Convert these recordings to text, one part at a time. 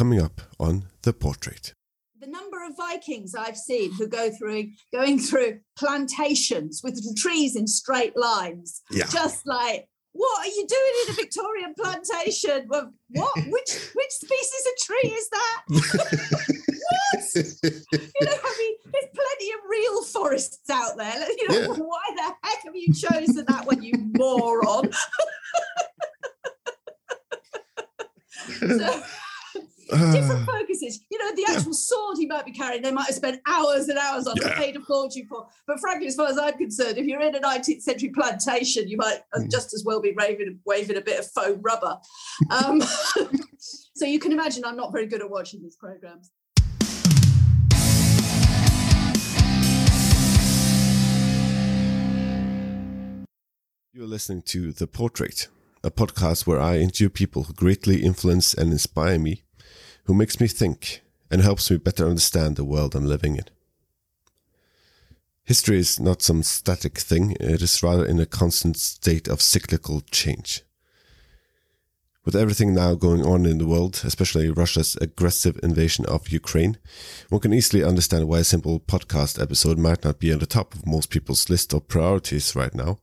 coming up on The Portrait. The number of Vikings I've seen who go through going through plantations with trees in straight lines, Yeah. just like what are you doing in a Victorian plantation? Well, what? Which which species of tree is that? what? You know, I mean, there's plenty of real forests out there. You know, Yeah. why the heck have you chosen that one, you moron? so, different focuses. You know, the actual sword he might be carrying, they might have spent hours and hours on Yeah. paid a fortune for. But frankly, as far as I'm concerned, if you're in a 19th century plantation, you might Mm. just as well be waving, waving a bit of foam rubber. Um, so you can imagine I'm not very good at watching these programs. You're listening to The Portrait, a podcast where I interview people who greatly influence and inspire me, who makes me think and helps me better understand the world I'm living in. History is not some static thing, it is rather in a constant state of cyclical change. With everything now going on in the world, especially Russia's aggressive invasion of Ukraine, one can easily understand why a simple podcast episode might not be on the top of most people's list of priorities right now.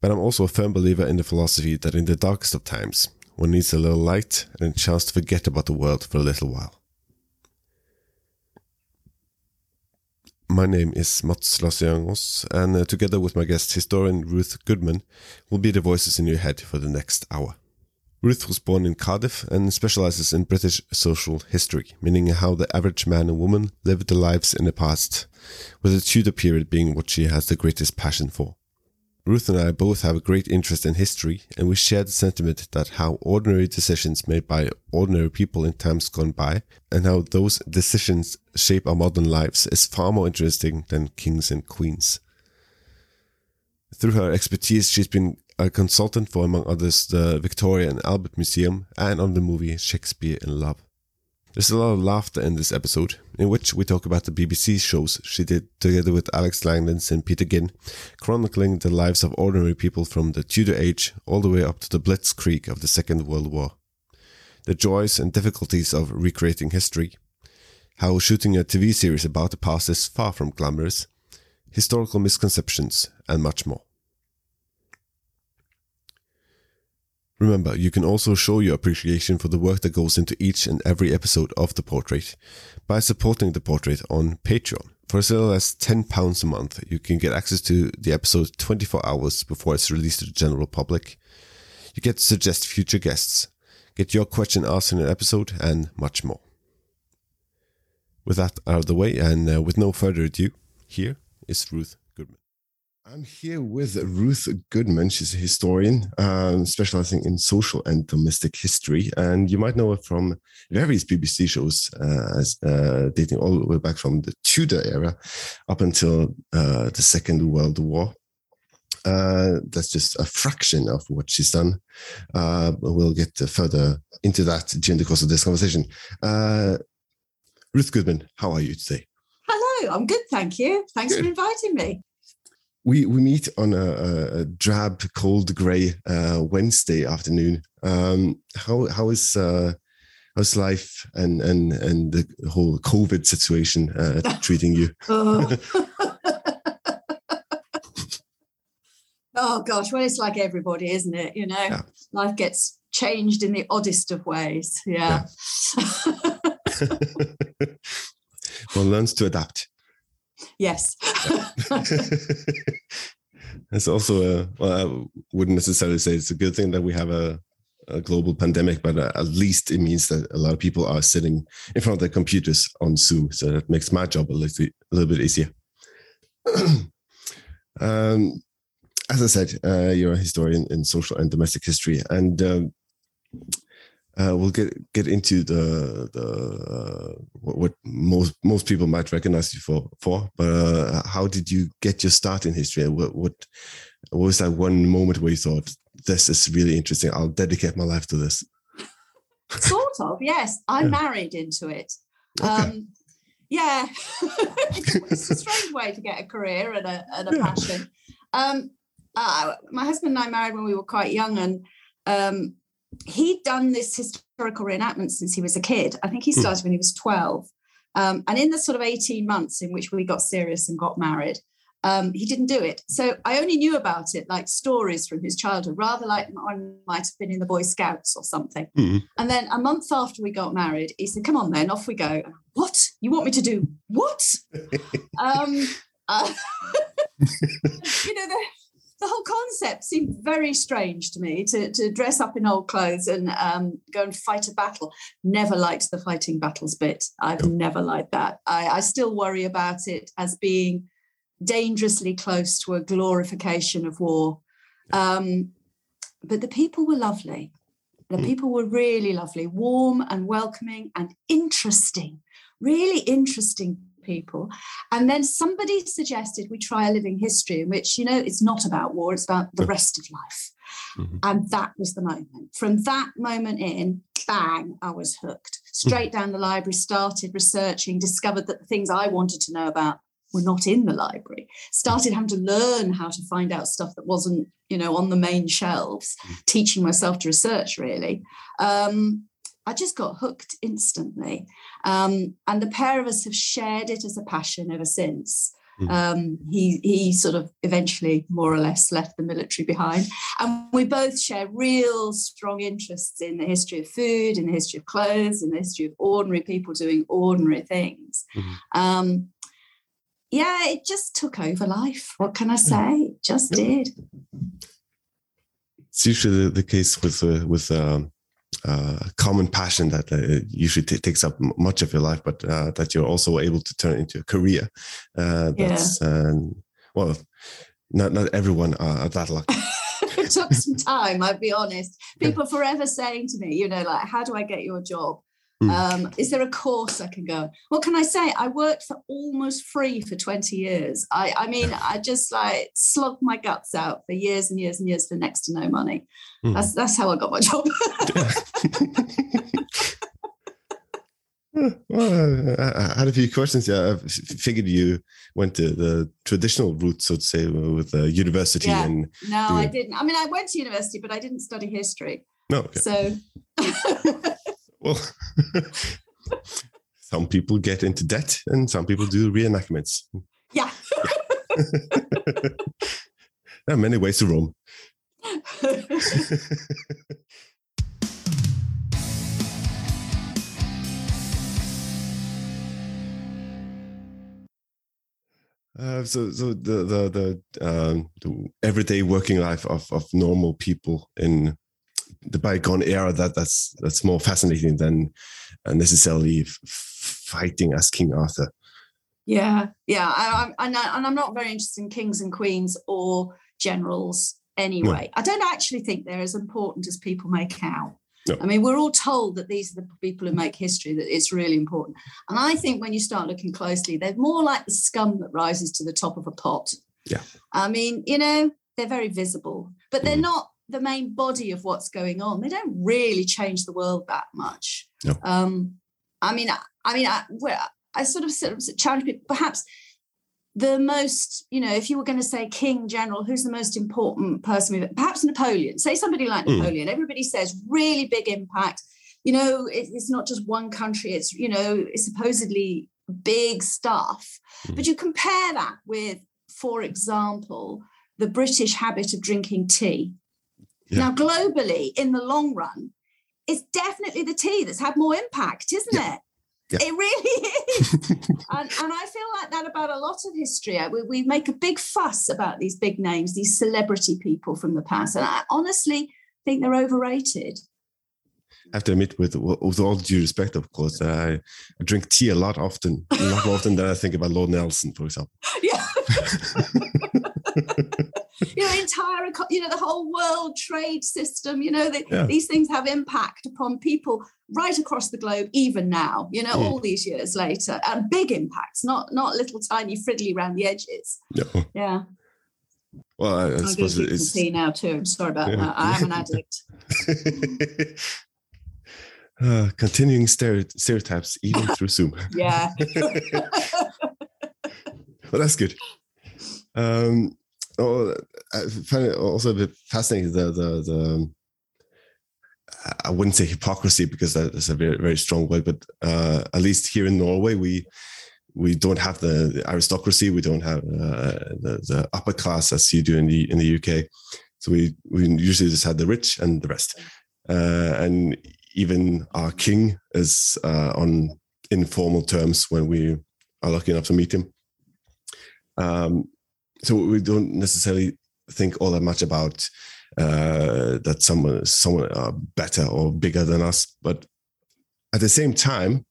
But I'm also a firm believer in the philosophy that in the darkest of times, one needs a little light and a chance to forget about the world for a little while. My name is Mats Lassiangos, and uh, together with my guest historian Ruth Goodman, will be the voices in your head for the next hour. Ruth was born in Cardiff and specializes in British social history, meaning how the average man and woman lived their lives in the past, with the Tudor period being what she has the greatest passion for. Ruth and I both have a great interest in history, and we share the sentiment that how ordinary decisions made by ordinary people in times gone by, and how those decisions shape our modern lives, is far more interesting than kings and queens. Through her expertise, she's been a consultant for, among others, the Victoria and Albert Museum and on the movie Shakespeare in Love. There's a lot of laughter in this episode, in which we talk about the BBC shows she did together with Alex Langlands and Peter Ginn, chronicling the lives of ordinary people from the Tudor age all the way up to the blitzkrieg of the Second World War. The joys and difficulties of recreating history, how shooting a TV series about the past is far from glamorous, historical misconceptions, and much more. Remember, you can also show your appreciation for the work that goes into each and every episode of The Portrait by supporting The Portrait on Patreon. For as little as £10 a month, you can get access to the episode 24 hours before it's released to the general public. You get to suggest future guests, get your question asked in an episode, and much more. With that out of the way, and uh, with no further ado, here is Ruth. I'm here with Ruth Goodman. She's a historian um, specializing in social and domestic history. And you might know her from various BBC shows, uh, as, uh, dating all the way back from the Tudor era up until uh, the Second World War. Uh, that's just a fraction of what she's done. Uh, we'll get further into that during the course of this conversation. Uh, Ruth Goodman, how are you today? Hello, I'm good, thank you. Thanks for inviting me. We we meet on a, a, drab, cold, grey uh, Wednesday afternoon. Um, how how is uh, how's life and and and the whole COVID situation uh, treating you? Oh. oh gosh, well, it's like everybody, isn't it? You know, Yeah. life gets changed in the oddest of ways. Yeah. One learns to adapt. Yes. it's also a well, I wouldn't necessarily say it's a good thing that we have a, a global pandemic, but uh, at least it means that a lot of people are sitting in front of their computers on Zoom, so that makes my job a little, a little bit easier. um, as I said, uh, you're a historian in social and domestic history, and um, uh, we'll get get into the the uh, what, what most most people might recognize you for for. But uh, how did you get your start in history? What what what was that one moment where you thought this is really interesting? I'll dedicate my life to this. sort of, yes. I married into it. Okay. Um, yeah. it's a strange way to get a career and a, and a Yeah. passion. Um, uh, my husband and I married when we were quite young, and um, he'd done this historical reenactment since he was a kid. I think he started mm. when he was 12. Um, and in the sort of 18 months in which we got serious and got married, um, he didn't do it. So I only knew about it like stories from his childhood, rather like I might have been in the Boy Scouts or something. Mm-hmm. And then a month after we got married, he said, Come on, then, off we go. What? You want me to do what? um, uh, you know, the, the whole concept seemed very strange to me to, to dress up in old clothes and um, go and fight a battle. Never liked the fighting battles bit. I've never liked that. I, I still worry about it as being dangerously close to a glorification of war. Um, but the people were lovely. The mm. people were really lovely, warm and welcoming and interesting, really interesting people. And then somebody suggested we try a living history in which, you know, it's not about war, it's about the rest of life. Mm-hmm. And that was the moment. From that moment in, bang, I was hooked. Straight mm-hmm. down the library, started researching, discovered that the things I wanted to know about were not in the library started having to learn how to find out stuff that wasn't you know on the main shelves mm. teaching myself to research really um, i just got hooked instantly um, and the pair of us have shared it as a passion ever since mm. um, he he sort of eventually more or less left the military behind and we both share real strong interests in the history of food in the history of clothes in the history of ordinary people doing ordinary things mm yeah, it just took over life. What can I say? It just did. It's usually the, case with uh, with um, uh, common passion that uh, usually t- takes up much of your life, but uh, that you're also able to turn into a career. Uh, that's yeah. well, not not everyone are that lucky. it took some time, I'll be honest. People forever saying to me, you know, like, how do I get your job? Hmm. Um, is there a course I can go? What can I say? I worked for almost free for 20 years. I, I mean, I just like slugged my guts out for years and years and years for next to no money. Mm. That's that's how I got my job. well, I had a few questions. Yeah, I figured you went to the traditional route, so to say, with the university. Yeah. And no, doing... I didn't. I mean, I went to university, but I didn't study history. No, okay. so well, some people get into debt and some people do reenactments. Yeah. there are many ways to roam. Uh, so, so the the the, um, the everyday working life of, of normal people in the bygone era that that's that's more fascinating than necessarily fighting as King Arthur. Yeah, yeah, I, I, and I'm not very interested in kings and queens or generals anyway. No. I don't actually think they're as important as people make out. No. I mean, we're all told that these are the people who make history, that it's really important. And I think when you start looking closely, they're more like the scum that rises to the top of a pot. Yeah. I mean, you know, they're very visible, but they're mm. not the main body of what's going on. They don't really change the world that much. No. Um, I mean, I, I mean, I, I sort of sort of challenge people. Perhaps the most, you know, if you were going to say king, general, who's the most important person? Perhaps Napoleon. Say somebody like mm. Napoleon. Everybody says really big impact. You know, it, it's not just one country. It's you know, it's supposedly big stuff. Mm. But you compare that with, for example, the British habit of drinking tea. Yeah. Now, globally, in the long run, it's definitely the tea that's had more impact, isn't yeah. it? Yeah. It really is. and, and, I feel like that about a lot of history. We, we make a big fuss about these big names, these celebrity people from the past. And I honestly think they're overrated. I have to admit, with with all due respect, of course, I, I drink tea a lot often, a lot more often than I think about Lord Nelson, for example. Yeah. you know, entire, you know, the whole world trade system, you know, the, yeah. these things have impact upon people right across the globe, even now, you know, mm. all these years later, and big impacts, not not little tiny friddly around the edges. Yeah. Yeah. Well, I, I I'll suppose it's now too. I'm sorry about yeah. that. I am an addict. uh, continuing stereotypes even through Zoom. Yeah. well, that's good. Um, oh, I find it also a bit fascinating the the the I wouldn't say hypocrisy because that is a very very strong word, but uh, at least here in Norway we we don't have the, the aristocracy, we don't have uh, the, the upper class as you do in the in the UK. So we we usually just had the rich and the rest, uh, and even our king is uh, on informal terms when we are lucky enough to meet him. Um, so we don't necessarily think all that much about uh, that someone someone are better or bigger than us. But at the same time,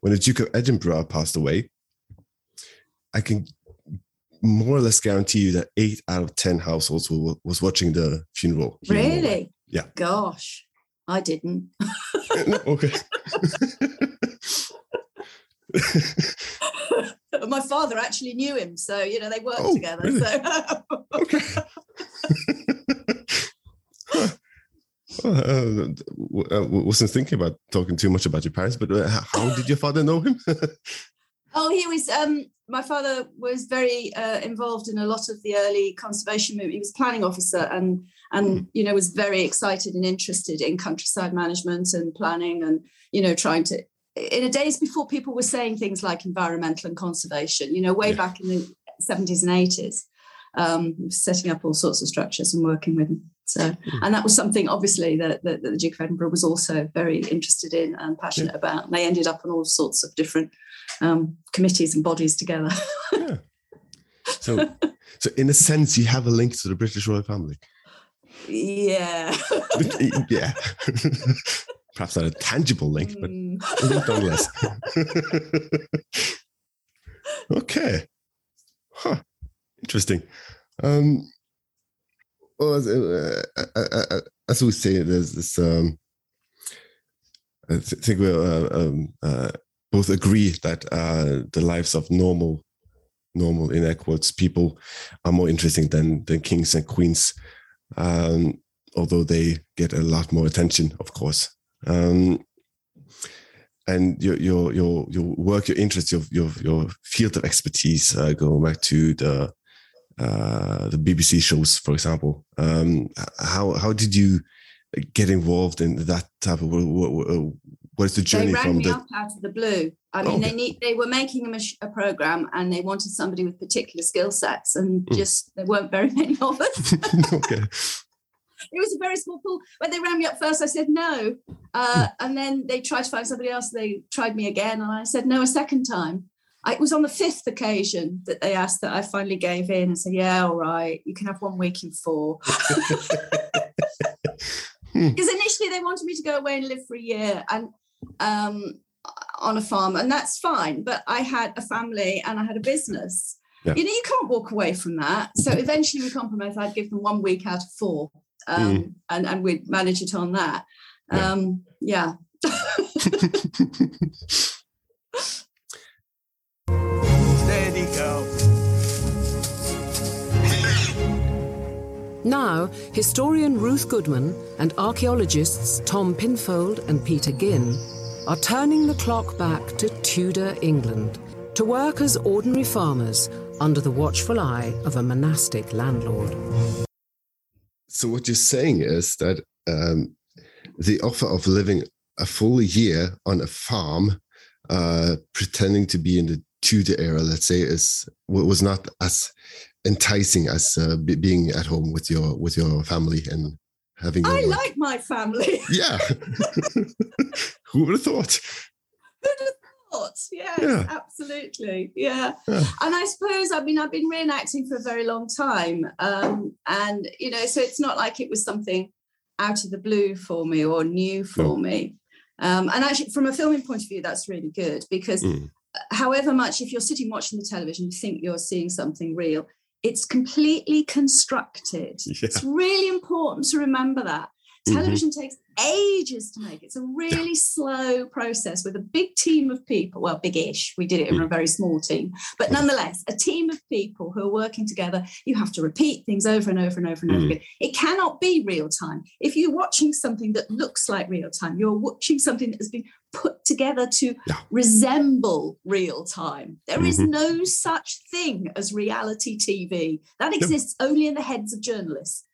when the Duke of Edinburgh passed away, I can more or less guarantee you that eight out of ten households were, was watching the funeral. here in Really? Yeah. Gosh, I didn't. okay. My father actually knew him, so you know they worked Oh, together. really? So okay. Huh. Well, uh, w- uh, wasn't thinking about talking too much about your parents, but uh, how did your father know him? Oh, he was. Um, my father was very uh, involved in a lot of the early conservation movement. He was planning officer, and and you know was very excited and interested in countryside management and planning, and you know trying to. In the days before people were saying things like environmental and conservation, you know, way Yeah. back in the seventies and eighties, um, setting up all sorts of structures and working with them. So, and that was something obviously that, that, that the Duke of Edinburgh was also very interested in and passionate about. And they ended up on all sorts of different um, committees and bodies together. yeah. So, so in a sense, you have a link to the British royal family. yeah. yeah. Perhaps not a tangible link, but Mm. a link nonetheless. okay. Huh. Interesting. Um, well, as, uh, uh, uh, uh, as we say, there's this. Um, I think we uh, um, uh, both agree that uh, the lives of normal, normal in air quotes people are more interesting than than kings and queens, um, although they get a lot more attention, of course. Um, and your your your your work, your interest, your your your field of expertise, uh, going back to the uh, the BBC shows, for example. Um, how how did you get involved in that type of? What, what, what is the They journey rang from me the? up out of the blue. I mean, Oh, they need they were making a, a program and they wanted somebody with particular skill sets, and Mm. just there weren't very many of us. okay. it was a very small pool. When they rang me up first, I said no. Uh, and then they tried to find somebody else. They tried me again, and I said no a second time. I, it was on the fifth occasion that they asked that I finally gave in and said, "Yeah, all right, you can have one week in four. Hmm. Because initially they wanted me to go away and live for a year and um, on a farm, and that's fine. But I had a family and I had a business. Yeah. You know, you can't walk away from that. So eventually we compromised. I'd give them one week out of four, um, and and we'd manage it on that. Yeah. Um, yeah. Steady go. Now, historian Ruth Goodman and archaeologists Tom Pinfold and Peter Ginn are turning the clock back to Tudor England to work as ordinary farmers under the watchful eye of a monastic landlord. So what you're saying is that um, the offer of living a full year on a farm, uh, pretending to be in the Tudor era, let's say, is was not as enticing as uh, be- being at home with your with your family and having. I like my family. Yeah. Who would have thought? Yes, Yeah. absolutely. Yeah. Yeah. And I suppose, I mean, I've been reenacting for a very long time. Um, and, you know, so it's not like it was something out of the blue for me or new for No. me. Um, and actually, from a filming point of view, that's really good because Mm. however much, if you're sitting watching the television, you think you're seeing something real, it's completely constructed. Yeah. It's really important to remember that. Mhm. Television takes ages to make. It's a really slow process with a big team of people. Well, big-ish. We did it in a very small team, but nonetheless, a team of people who are working together. You have to repeat things over and over and over and over Mm. again. It cannot be real time. If you're watching something that looks like real time, you're watching something that has been put together to Yeah. resemble real time. There is Mhm. no such thing as reality TV. That No. exists only in the heads of journalists.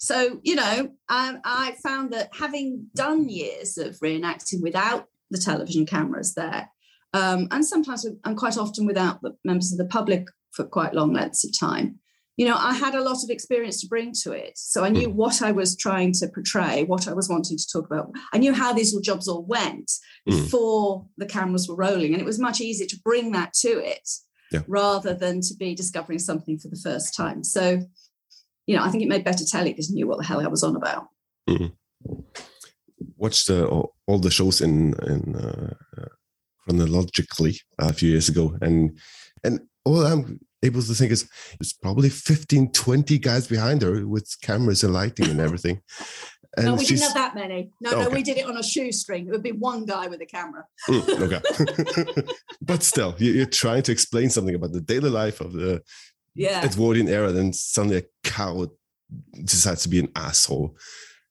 So, you know, I, I found that having done years of reenacting without the television cameras there, um, and sometimes and quite often without the members of the public for quite long lengths of time, you know, I had a lot of experience to bring to it. So I knew what I was trying to portray, what I was wanting to talk about. I knew how these jobs all went Mm. before the cameras were rolling. And it was much easier to bring that to it Yeah. rather than to be discovering something for the first time. So, you know, I think it made better telly because I knew what the hell I was on about. Watched uh, all all the shows in in uh, uh, chronologically a few years ago, and and all I'm able to think is there's probably 15, 20 guys behind her with cameras and lighting and everything. And no, we she's didn't have that many. No, no, we did it on a shoestring. It would be one guy with a camera. Mm, okay, but still, you're trying to explain something about the daily life of the Yeah, Edwardian era, then suddenly a cow decides to be an asshole.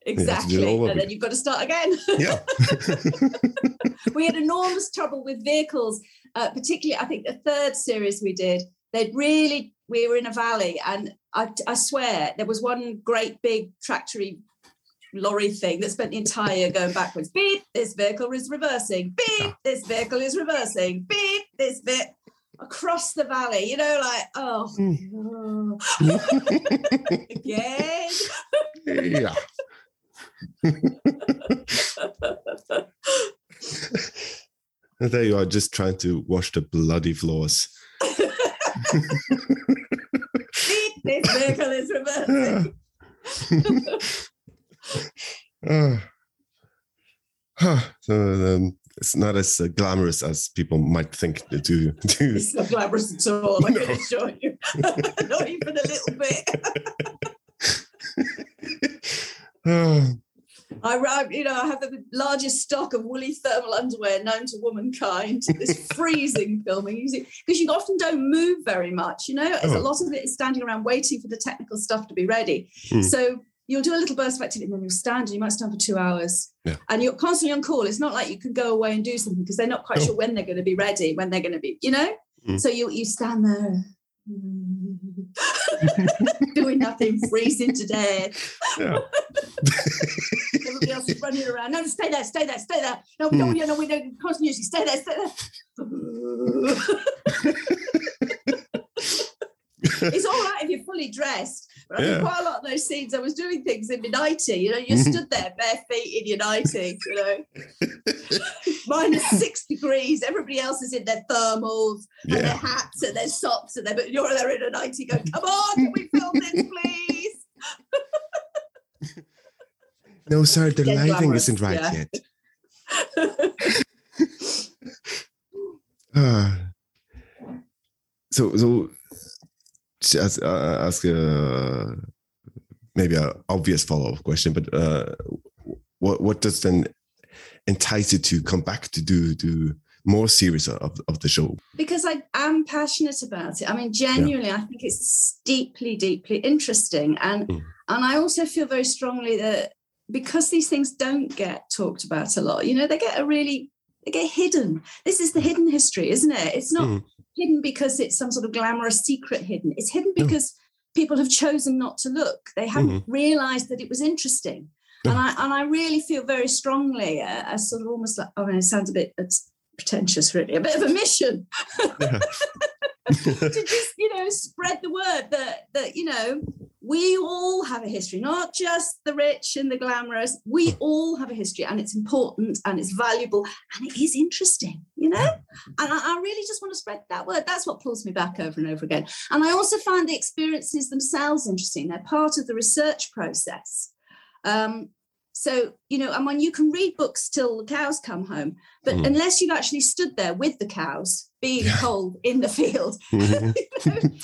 to do it exactly. over and then you've got to start again. Yeah. we had enormous trouble with vehicles, uh, particularly I think the third series we did. They'd really we were in a valley, and I, I swear there was one great big tractory lorry thing that spent the entire year going backwards. Beep, this vehicle is reversing. Beep, this vehicle is reversing. Beep, this bit across the valley. You know, like oh, again. yeah. And there you are, just trying to wash the bloody floors. This vehicle is reversing. Ah. Ah. so um, it's not as uh, glamorous as people might think to do. It's not glamorous at all, I can assure you. not even a little bit. I, you know, I have the largest stock of woolly thermal underwear known to womankind. This freezing filming, because you often don't move very much. You know, As a Oh. lot of it is standing around waiting for the technical stuff to be ready. Hmm. So you'll do a little burst of activity, and then you'll stand, and you might stand for two hours, Yeah. and you're constantly on call. It's not like you can go away and do something because they're not quite Oh. sure when they're going to be ready, when they're going to be, you know. Hmm. So you you stand there. doing nothing, freezing to death. Yeah. Everybody else is running around. No, stay there, stay there, stay there. No, no, Hmm. you know, we don't continuously stay there, stay there. it's all right if you're fully dressed. But I think Yeah. quite a lot of those scenes, I was doing things in my nightie. You know, you stood there bare feet in your nightie, you know, minus six degrees. Everybody else is in their thermals and their hats and their socks, and their, but you're there in a nightie going, come on, can we film this, please? No, sir, the lighting glamorous, isn't right yeah. yet. Ah. so, so ask, uh, ask uh, maybe an obvious follow up question, but uh, what what does then entice you to come back to do do more series of, of the show? because I am passionate about it. I mean, genuinely, I think it's deeply, deeply interesting, and Mm. and I also feel very strongly that because these things don't get talked about a lot, you know, they get a really they get hidden. This is the hidden history, isn't it? It's not Mm. Hidden because it's some sort of glamorous secret hidden. It's hidden No. because people have chosen not to look. They haven't hmm. realized that it was interesting. And I and I really feel very strongly a, a sort of almost like I mean it sounds a bit pretentious really, a bit of a mission Yeah. to just you know spread the word that that you know we all have a history not just the rich and the glamorous. We all have a history and it's important and it's valuable and it is interesting you know? And I, I really just want to spread that word. That's what pulls me back over and over again. And i also find the experiences themselves interesting. They're part of the research process. Um, so you know and when you can read books till the cows come home but Mm. unless you've actually stood there with the cows being Yeah. cold in the field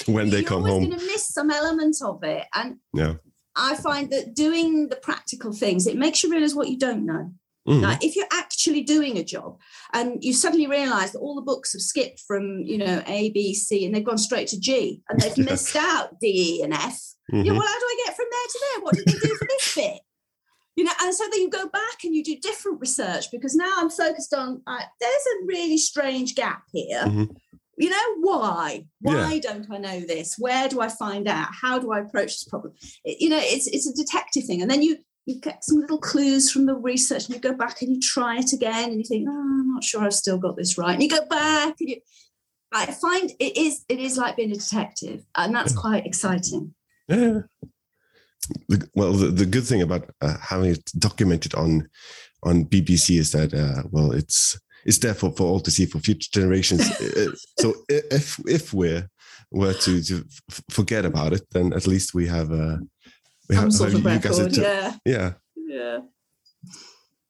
when they you're come home. going to miss some element of it. And Yeah. I find that doing the practical things, it makes you realize what you don't know. Mhm. Like if you're actually doing a job and you suddenly realize that all the books have skipped from, you know, A, B, C, and they've gone straight to G and they've Yeah. missed out D, E, and F. Yeah, Mhm. well, how do I get from there to there? What did they do for this bit? You know, and so then you go back and you do different research because now I'm focused on uh, there's a really strange gap here. Mhm. you know why why Yeah. don't i know this where do i find out how do i approach this problem It- you know it's it's a detective thing and then you you get some little clues from the research and you go back and you try it again and you think oh i'm not sure i've still got this right and you go back and you i find it is it is like being a detective and that's quite exciting Yeah. The, well, the, the good thing about uh, having it documented on on BBC is that uh, well, it's it's there for, for all to see for future generations. Uh, so if if we're were to, to forget about it, then at least we have uh, we have, sort have of you guys record to- yeah yeah. yeah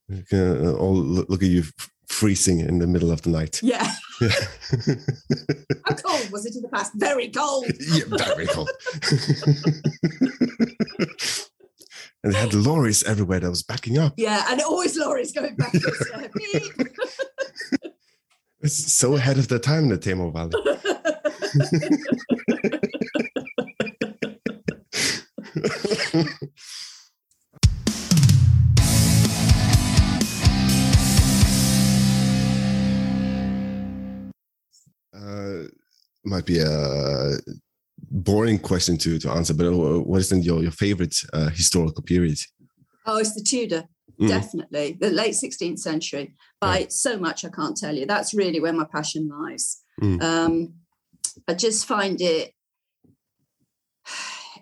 We can, uh, all look, at you freezing in the middle of the night. yeah Yeah, how cold was it in the past very cold yeah very cold. and they had lorries everywhere that was backing up. yeah and always lorries going back. It's so ahead of the time in the Tamar Valley. Uh, might be a boring question to, to answer, but uh, what is then your, your favorite uh, historical period? Oh, it's the Tudor, Mm. definitely. The late 16th century. By so much I can't tell you. That's really where my passion lies. Mm. Um, I just find it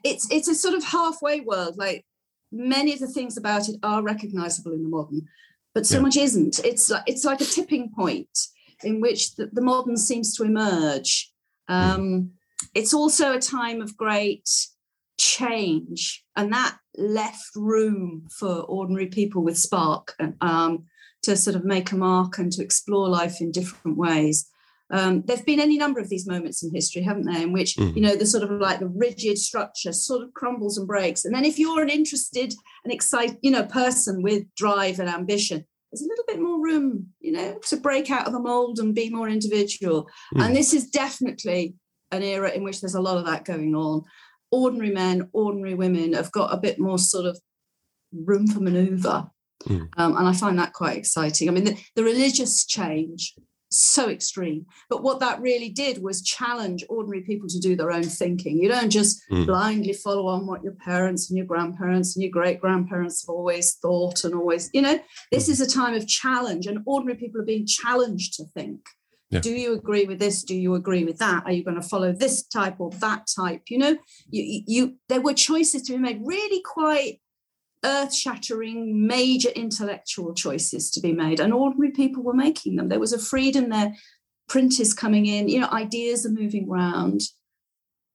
it's it's a sort of halfway world. Like many of the things about it are recognizable in the modern, but so Yeah. much isn't. It's like it's like a tipping point in which the, the modern seems to emerge. Um, It's also a time of great change, and that left room for ordinary people with spark and um, to sort of make a mark and to explore life in different ways. Um, there've been any number of these moments in history, haven't there, in which Mhm. you know the sort of like the rigid structure sort of crumbles and breaks, and then if you're an interested and excited, you know, person with drive and ambition, there's a little bit more room, you know, to break out of the mold and be more individual. And this is definitely an era in which there's a lot of that going on. Ordinary men, ordinary women have got a bit more sort of room for maneuver. Mm. Um, and I find that quite exciting. I mean, the, the religious change, so extreme. But what that really did was challenge ordinary people to do their own thinking. You don't just Mm. blindly follow on what your parents and your grandparents and your great grandparents have always thought and always, you know, this is a time of challenge, and ordinary people are being challenged to think. Yeah. Do you agree with this? Do you agree with that? Are you going to follow this type or that type? You know, you, you, you there were choices to be made, really quite earth-shattering, major intellectual choices to be made, and ordinary people were making them. There was a freedom there. Print is coming in. You know, ideas are moving around.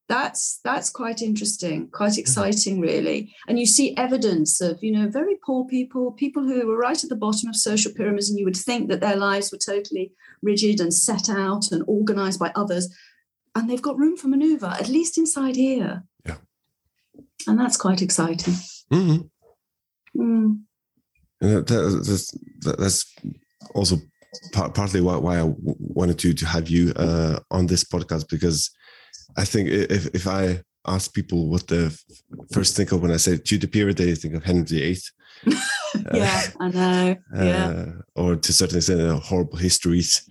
That's that's quite interesting, quite exciting, really. And you see evidence of you know very poor people, people who were right at the bottom of social pyramids, and you would think that their lives were totally rigid and set out and organized by others, and they've got room for maneuver, at least inside here. Yeah. And that's quite exciting. Mhm. Mm. And that, that- that's, that- that's also par- partly why, why I wanted to to have you uh, on this podcast because I think if if I ask people what they first think of when I say Tudor period, they think of Henry VIII. Yeah, I know. Yeah. Uh, or to a certain extent, uh, horrible histories.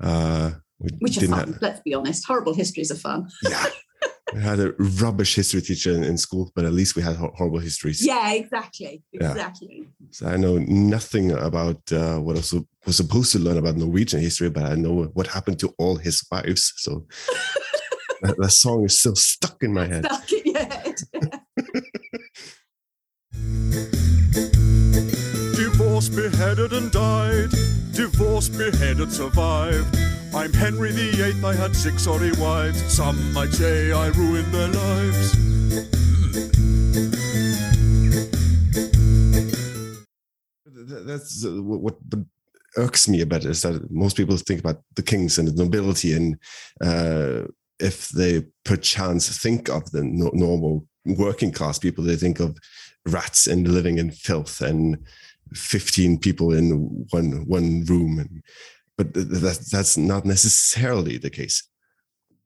Uh, we Which are fun. have- Let's be honest. Horrible histories are fun. yeah. We had a rubbish history teacher in, in school, but at least we had hor- horrible histories. Yeah, exactly. Yeah. Exactly. So I know nothing about uh, what I was, was supposed to learn about Norwegian history, but I know what happened to all his wives. So that, that song is still stuck in my head. Stuck in your head. Divorced, beheaded, and died. Divorced, beheaded, survived. I'm Henry VIII, I had six sorry wives. Some might say I ruined their lives. That's uh, what what irks me a bit is that most people think about the kings and the nobility, and uh, if they perchance think of the no- normal working class people, they think of rats and living in filth and fifteen people in one one room, and but th- th- that's that's not necessarily the case.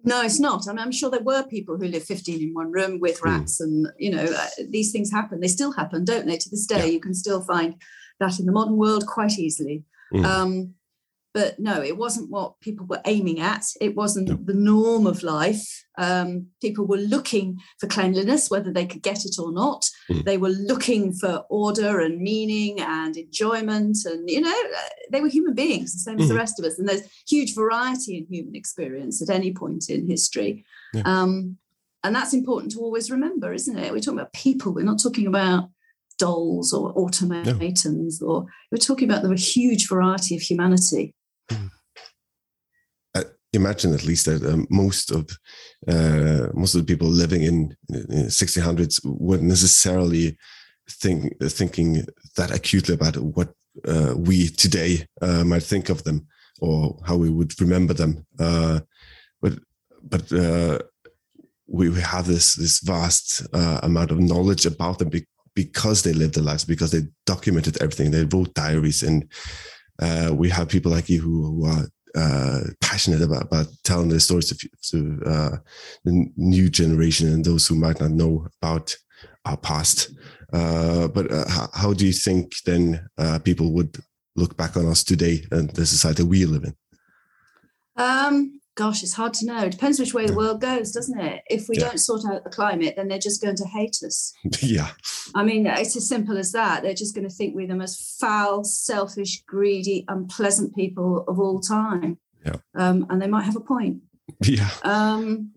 No, it's not. I mean, I'm sure there were people who lived 15 in one room with Hmm. rats, and you know, uh, these things happen. They still happen, don't they? To this day, Yeah. you can still find that in the modern world quite easily. Mm. Um, but no, it wasn't what people were aiming at. It wasn't No. the norm of life. Um, people were looking for cleanliness, whether they could get it or not. Mm. They were looking for order and meaning and enjoyment. And, you know, they were human beings, the same as the Mhm. rest of us. And there's huge variety in human experience at any point in history. Yeah. Um, and that's important to always remember, isn't it? We're talking about people, we're not talking about dolls or automatons, or we're talking about the huge variety of humanity. Imagine at least that um, most of uh, most of the people living in, in 1600s weren't necessarily think thinking that acutely about what uh, we today uh, might think of them or how we would remember them. Uh, but but uh, we we have this this vast uh, amount of knowledge about them be- because they lived their lives, because they documented everything. They wrote diaries, and we have people like you who, who are uh, passionate about, about telling their stories to, to uh, the new generation and those who might not know about our past. Uh, but uh, how, how do you think then uh, people would look back on us today and the society we live in? Um, gosh, it's hard to know. It depends which way the world goes, doesn't it? If we Yeah. don't sort out the climate, then they're just going to hate us. yeah, I mean, it's as simple as that. They're just going to think we're the most foul, selfish, greedy, unpleasant people of all time. Yeah. Um, and they might have a point. yeah, Um,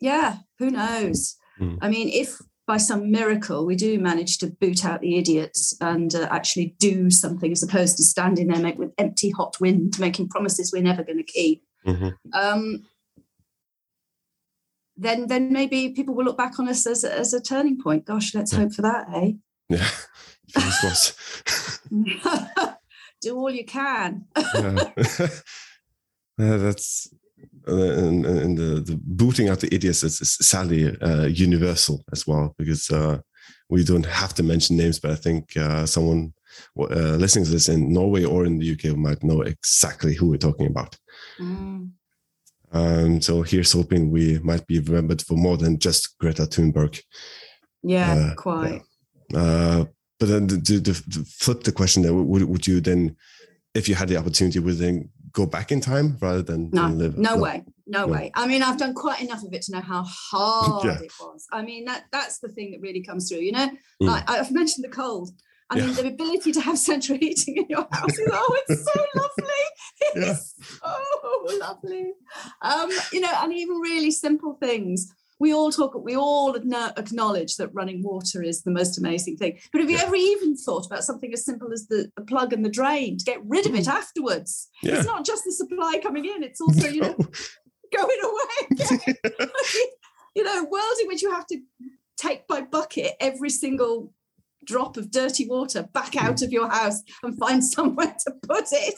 yeah, who knows? Mm. I mean, if by some miracle we do manage to boot out the idiots and uh, actually do something as opposed to standing there make, with empty hot wind, making promises we're never going to keep, Mhm. um, then then maybe people will look back on us as, a- as a turning point. Gosh, let's Yeah. hope for that, eh? yeah. Fingers crossed. do all you can. yeah. Yeah, that's uh, and, and the, the booting out the idiots is, is sadly uh, universal as well because uh, we don't have to mention names, but I think uh, someone uh, listening to this in Norway or in the UK might know exactly who we're talking about. Mm. Um, so here's hoping we might be remembered for more than just Greta Thunberg. Yeah, Uh, quite. Uh, but then to, to, to flip the question, there, would, would you then, if you had the opportunity, would then go back in time rather than, No, than live? no way, no, No. way. I mean, I've done quite enough of it to know how hard Yeah. it was. I mean, that that's the thing that really comes through. You know, Mm. like I've mentioned the cold. I mean, Yeah. the ability to have central heating in your house is oh, it's so lovely. Yeah. It's so lovely. Um, you know, and even really simple things. We all talk. We all acknowledge that running water is the most amazing thing. But have you Yeah. ever even thought about something as simple as the, the plug and the drain to get rid of it afterwards? Mm. Yeah. It's not just the supply coming in; it's also you know going away you know, world in which you have to take by bucket every single drop of dirty water back out of your house and find somewhere to put it.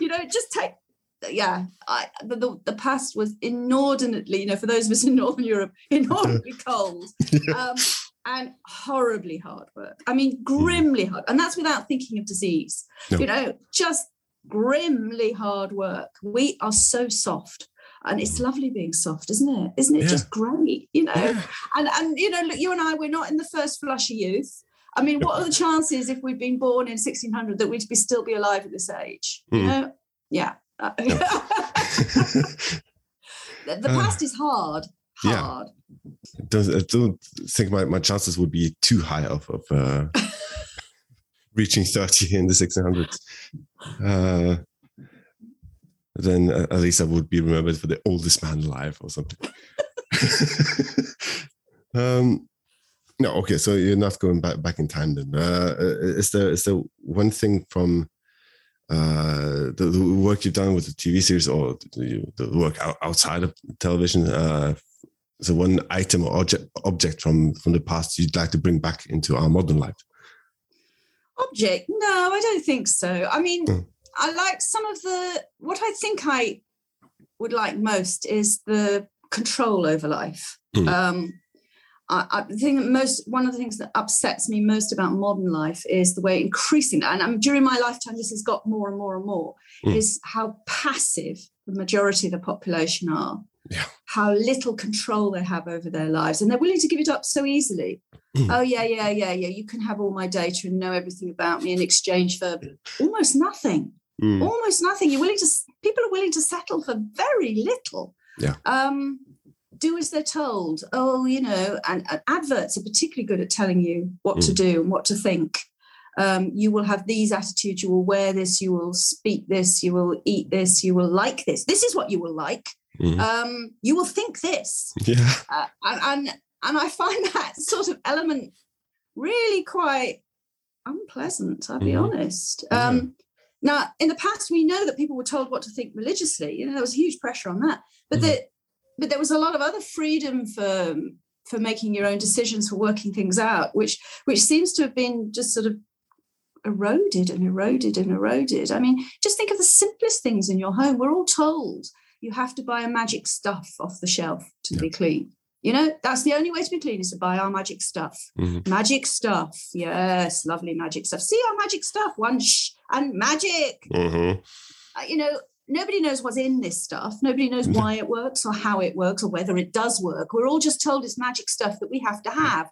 You know, just take. Yeah, I, the, the the past was inordinately, you know, for those of us in Northern Europe, inordinately cold um, and horribly hard work. I mean, grimly hard, and that's without thinking of disease. No. You know, just grimly hard work. We are so soft. And it's lovely being soft, isn't it? Isn't it Yeah. just great? You know, Yeah. and and you know, look, you and I, we're not in the first flush of youth. I mean, what are the chances if we'd been born in 1600 that we'd be still be alive at this age? You Mm. know, yeah. the the Uh, past is hard, yeah. hard. don't, I don't think my, my chances would be too high of, of uh, reaching 30 in the 1600s. Uh, then uh, at least I would be remembered for the oldest man alive or something. um, no, okay, so you're not going back back in time then. Uh, is there is there one thing from uh, the, the work you've done with the TV series or the, the work out, outside of television uh, so one item or object object from from the past you'd like to bring back into our modern life Object? No, I don't think so. I mean, Mm. I like some of the what I think I would like most is the control over life. Mm. Um, I, I the thing that most one of the things that upsets me most about modern life is the way increasing and um, during my lifetime this has got more and more and more Mm. is how passive the majority of the population are. Yeah. How little control they have over their lives, and they're willing to give it up so easily. Mm. Oh yeah, yeah, yeah, yeah. You can have all my data and know everything about me in exchange for almost nothing. Mm. almost nothing. You're willing to people are willing to settle for very little. Yeah. Um, do as they're told. Oh, you know, and, and adverts are particularly good at telling you what to Mm. do and what to think. Um, you will have these attitudes. You will wear this. You will speak this. You will eat this. You will like this. This is what you will like. Mhm. Um, you will think this yeah. uh, and, and and I find that sort of element really quite unpleasant. I'll be Mhm. honest. Um, now, in the past, we know that people were told what to think religiously. You know, there was huge pressure on that, but Mhm. the, but there was a lot of other freedom for for making your own decisions, for working things out, which which seems to have been just sort of eroded and eroded and eroded. I mean, just think of the simplest things in your home. We're all told you have to buy a magic stuff off the shelf to Yeah. be clean. You know, that's the only way to be clean is to buy our magic stuff. Mhm. Magic stuff. Yes, lovely magic stuff. See our magic stuff. One shh and magic. Mhm. Uh, you know, nobody knows what's in this stuff. Nobody knows mm-hmm. why it works or how it works or whether it does work. We're all just told it's magic stuff that we have to have.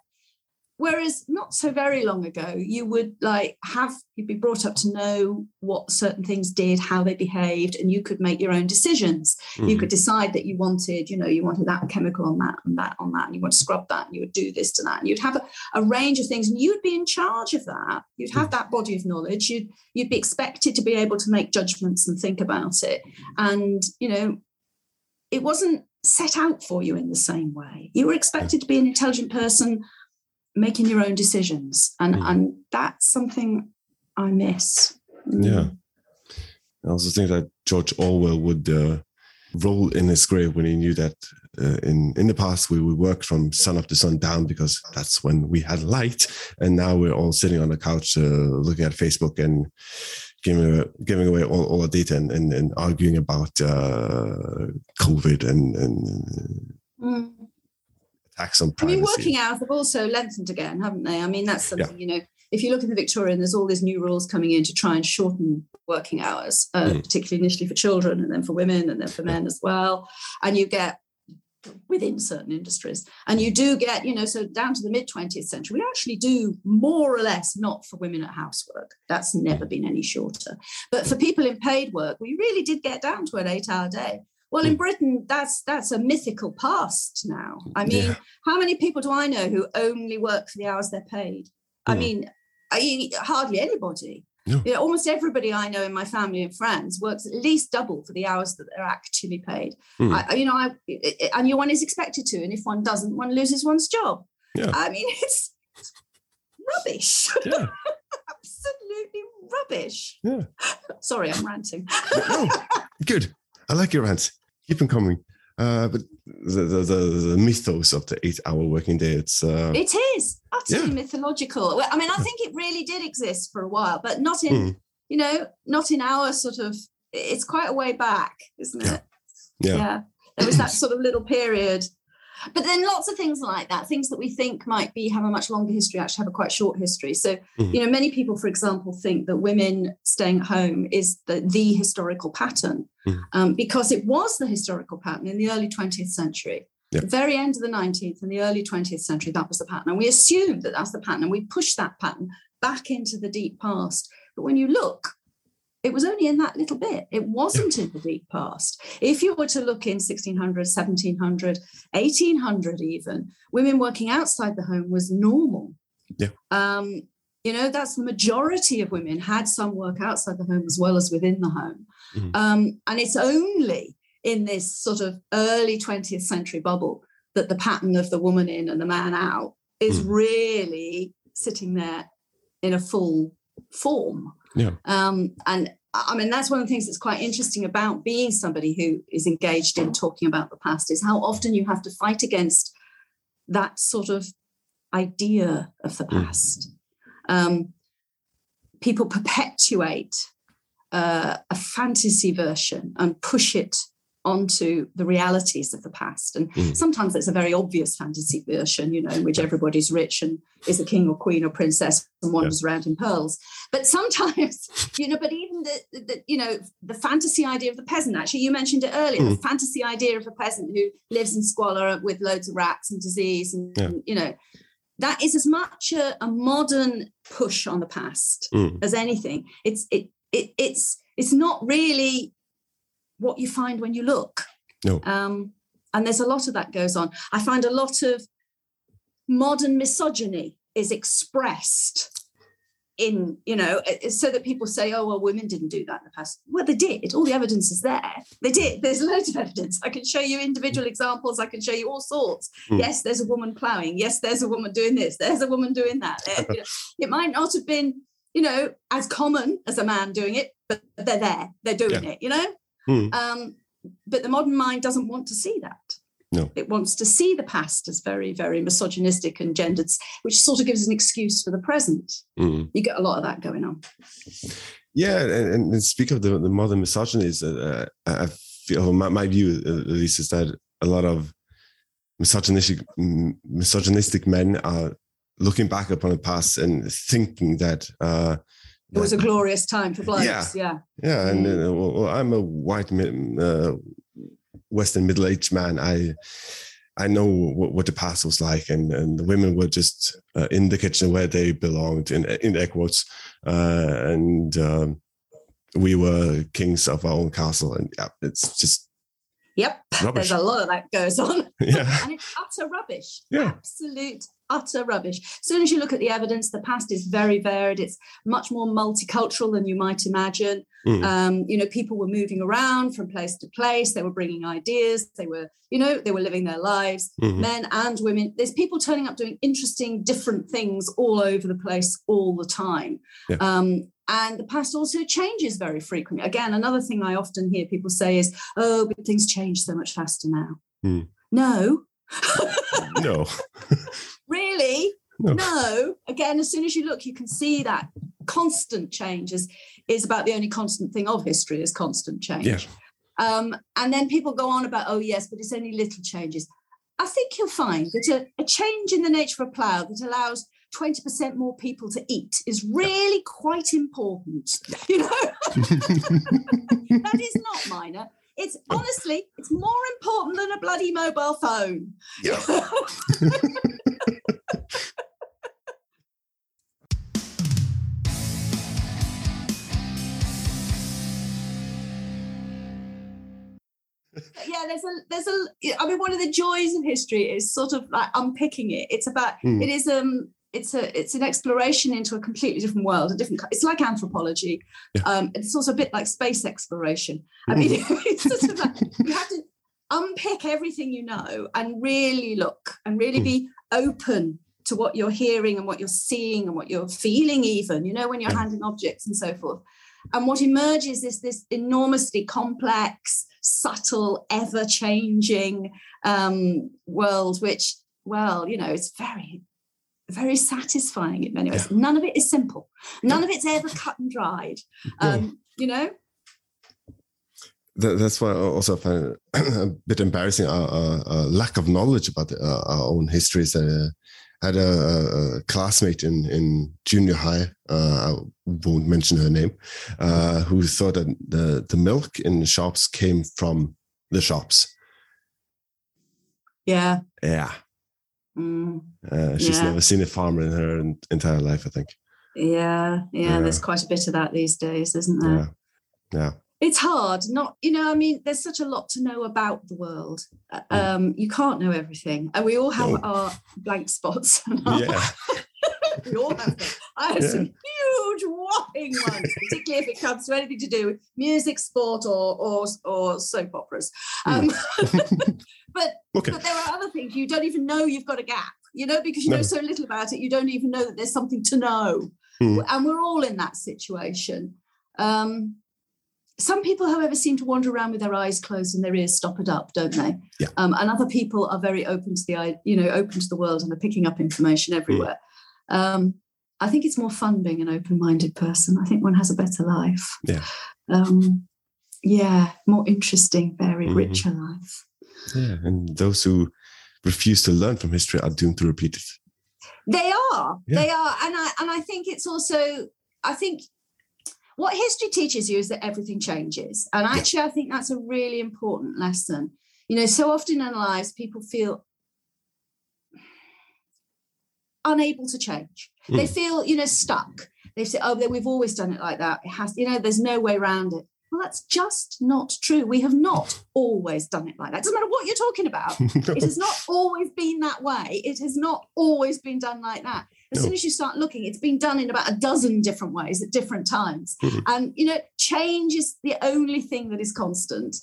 Whereas not so very long ago, you would like have you'd be brought up to know what certain things did, how they behaved, and you could make your own decisions. You Mhm. could decide that you wanted, you know, you wanted that chemical on that and that on that, and you want to scrub that, and you would do this to that, and you'd have a, a range of things, and you'd be in charge of that. You'd have that body of knowledge. You'd you'd be expected to be able to make judgments and think about it, and you know, it wasn't set out for you in the same way. You were expected to be an intelligent person making your own decisions, and Mm. and that's something I miss. Mm. Yeah. I also think that George Orwell would uh, roll in his grave when he knew that uh, in in the past we would work from sun up to sun down because that's when we had light, and now we're all sitting on the couch uh, looking at Facebook and giving uh, giving away all, all our data and, and, and arguing about uh, COVID and, and Mm. Attacks on I mean, working hours have also lengthened again, haven't they? I mean, that's Yeah. something, you know, if you look at the Victorian, there's all these new rules coming in to try and shorten working hours, uh, Mm. particularly initially for children and then for women and then for men as well. And you get within certain industries. And you do get, you know, so down to the mid 20th century, we actually do more or less not for women at housework. That's never been any shorter. But for people in paid work, we really did get down to an eight hour day. Well, in Britain, that's that's a mythical past now. I mean, Yeah. how many people do I know who only work for the hours they're paid? I Mm. mean, I, hardly anybody. No. You know, almost everybody I know in my family and friends works at least double for the hours that they're actually paid. Mm. I, you know, I, and one is expected to, and if one doesn't, one loses one's job. Yeah. I mean, it's rubbish. Yeah. Absolutely rubbish. Yeah. Sorry, I'm ranting. no, good. I like your rants. Keep them coming. Uh, but the, the, the, the mythos of the eight hour working day, it's uh, It is utterly Yeah. mythological. I mean, I think it really did exist for a while, but not in, Mm. you know, not in our sort of. It's quite a way back, isn't Yeah. it? Yeah. There was that sort of little period. But then lots of things like that, things that we think might be have a much longer history, actually have a quite short history. So, Mhm. you know, many people, for example, think that women staying at home is the, the historical pattern Mhm. um, because it was the historical pattern in the early 20th century. Yeah. The very end of the 19th and the early 20th century, that was the pattern. And we assume that that's the pattern and we push that pattern back into the deep past. But when you look, it was only in that little bit. It wasn't in the deep past. If you were to look in 1600, 1700, 1800, even, women working outside the home was normal. Yeah. Um, you know, that's the majority of women had some work outside the home as well as within the home. Mhm. Um, and it's only in this sort of early 20th century bubble that the pattern of the woman in and the man out is Mhm. really sitting there in a full form. Yeah. Um, and I I mean, that's one of the things that's quite interesting about being somebody who is engaged in talking about the past is how often you have to fight against that sort of idea of the Mm. past. Um, people perpetuate uh, a fantasy version and push it onto the realities of the past. And Mm. sometimes it's a very obvious fantasy version, you know, in which everybody's rich and is a king or queen or princess and wanders around in pearls. But sometimes, you know, but even the, the, you know, the fantasy idea of the peasant, actually, you mentioned it earlier, the fantasy idea of a peasant who lives in squalor with loads of rats and disease and, Yeah. you know, that is as much a, a modern push on the past Mm. as anything. It's it, it it's it's not really what you find when you look. No. Um, and there's a lot of that goes on. I find a lot of modern misogyny is expressed in you know so that people say oh well women didn't do that in the past. Well they did. All the evidence is there. They did. There's loads of evidence. I can show you individual examples. I can show you all sorts. Mm. yes there's a woman plowing. Yes there's a woman doing this. There's a woman doing that. You know, it might not have been you know as common as a man doing it but they're there. They're doing it you know? Mm. um but the modern mind doesn't want to see that No. it wants to see the past as very very misogynistic and gendered which sort of gives an excuse for the present Mm. you get a lot of that going on. Yeah, and, and speak of the, the modern misogyny, is uh, I feel my, my view uh, at least is that a lot of misogynistic misogynistic men are looking back upon the past and thinking that uh, It was a glorious time for blokes. Yeah. Yeah. yeah, and Mm. uh, well, I'm a white uh, Western middle aged man. I I know what, what the past was like, and, and the women were just uh, in the kitchen where they belonged, in in air quotes, uh, and um, we were kings of our own castle, and yeah, it's just Yep. rubbish. There's a lot of that goes on. yeah, and it's utter rubbish. Yeah. Absolute utter rubbish. As soon as you look at the evidence, the past is very varied. It's much more multicultural than you might imagine. Mm. Um, you know, people were moving around from place to place. They were bringing ideas. They were, you know, they were living their lives. Mhm. Men and women. There's people turning up doing interesting, different things all over the place all the time. Yeah. Um, and the past also changes very frequently. Again, another thing I often hear people say is, "Oh, but things change so much faster now." Hmm. No, no, really, No. no. Again, as soon as you look, you can see that constant change is, is about the only constant thing of history is constant change. Yeah. Um, and then people go on about, oh, yes, but it's only little changes. I think you'll find that a, a change in the nature of a plough that allows 20% more people to eat is really quite important. You know, that is not minor. It's honestly, it's more important than a bloody mobile phone. Yeah. yeah there's a there's a i mean one of the joys of history is sort of like unpicking it it's about Hmm. it is um it's a it's an exploration into a completely different world a different it's like anthropology Yeah. um it's also a bit like space exploration i mean it's sort of like you have to unpick everything you know and really look and really be open to what you're hearing and what you're seeing and what you're feeling even you know when you're Yeah. handling objects and so forth and what emerges is this enormously complex, subtle, ever changing um, world, which, well, you know, it's very, very satisfying in many ways. None of it is simple, none of it's ever cut and dried. Um, you know, That, that's why I also find it a bit embarrassing our, our, our lack of knowledge about uh, our own histories. Uh, I had a, a, a classmate in, in junior high, uh, I won't mention her name, uh, who thought that the, the milk in the shops came from the shops. yeah. Yeah. Mm, Uh, she's Yeah. never seen a farmer in her entire life, I think. yeah, yeah, Yeah. There's quite a bit of that these days, isn't there? Yeah. Yeah. It's hard not you know i mean there's such a lot to know about the world Uh, um you can't know everything and we all have No. our blank spots and our- Yeah. we all have them i have Yeah. some huge whopping ones particularly if it comes to anything to do with music sport or or, or soap operas um, but Okay. but there are other things you don't even know you've got a gap you know because you No. know so little about it you don't even know that there's something to know Hmm. and we're all in that situation um, some people however seem to wander around with their eyes closed and their ears stoppered up don't they Yeah. um, and other people are very open to the i- you know open to the world and are picking up information everywhere um, i think it's more fun being an open-minded person i think one has a better life Yeah. um, yeah more interesting very Mhm. richer life Yeah. And those who refuse to learn from history are doomed to repeat it. They are. Yeah. They are. And I and I think it's also I think what history teaches you is that everything changes. And actually I think that's a really important lesson. You know, so often in our lives people feel unable to change. They Mm. feel, you know, stuck. they say, oh, we've always done it like that. It has, you know, there's no way around it. Well, that's just not true. We have not always done it like that. Doesn't matter what you're talking about. It has not always been that way. It has not always been done like that. As No. soon as you start looking, it's been done in about a dozen different ways at different times. Mhm. And you know, change is the only thing that is constant.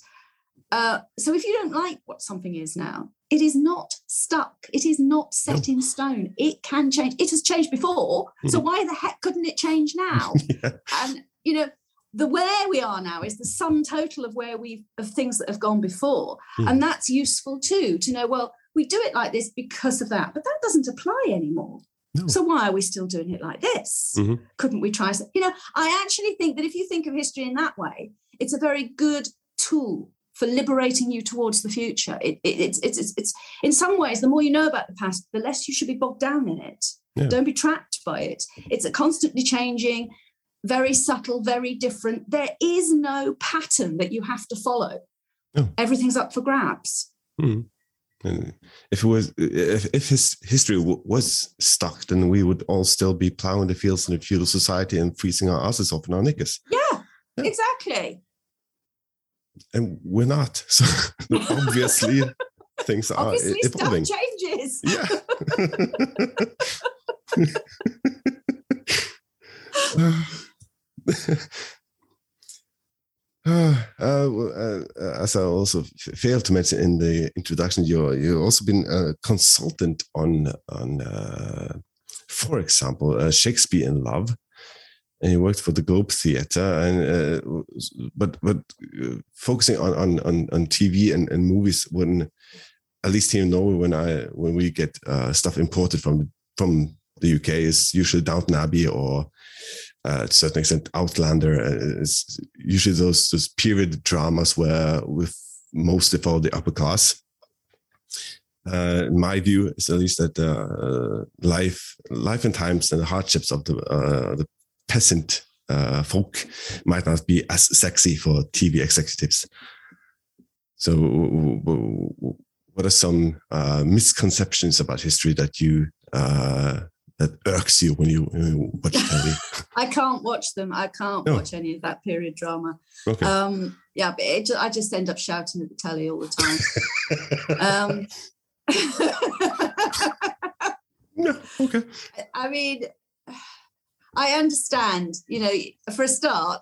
Uh, so if you don't like what something is now, it is not stuck. It is not set in stone. It can change. It has changed before. So why the heck couldn't it change now? Yeah. and you know the where we are now is the sum total of where we've of things that have gone before Mhm. and that's useful too to know well we do it like this because of that but that doesn't apply anymore No. so why are we still doing it like this Mhm. couldn't we try you know i actually think that if you think of history in that way it's a very good tool for liberating you towards the future it, it, it's, it's, it's, it's in some ways the more you know about the past the less you should be bogged down in it Yeah. don't be trapped by it it's a constantly changing very subtle very different there is no pattern that you have to follow No. everything's up for grabs And if it was, if, if his history w- was stuck, then we would all still be plowing the fields in a feudal society and freezing our asses off in our knickers. yeah, Yeah. exactly And we're not. So obviously, things are obviously stuff evolving. changes Yeah. Uh, uh, uh, as I also f- failed to mention in the introduction, you you've also been a consultant on on, uh, for example, uh, Shakespeare in Love, and you worked for the Globe Theatre, and uh, but but uh, focusing on on on, on TV and, and movies when at least here in Norway when I when we get uh, stuff imported from from the UK is usually Downton Abbey or uh, to a certain extent Outlander. is usually those those period dramas where with mostly for the upper class. Uh, my view is at least that uh, life life and times and the hardships of the uh, the peasant uh, folk might not be as sexy for TV executives. So, what are some uh, misconceptions about history that you uh, that irks you when you, when you watch TV? i can't watch them i can't No. watch any of that period drama Okay. um yeah but it, i just end up shouting at the telly all the time um no, okay. I mean, I understand, you know, for a start,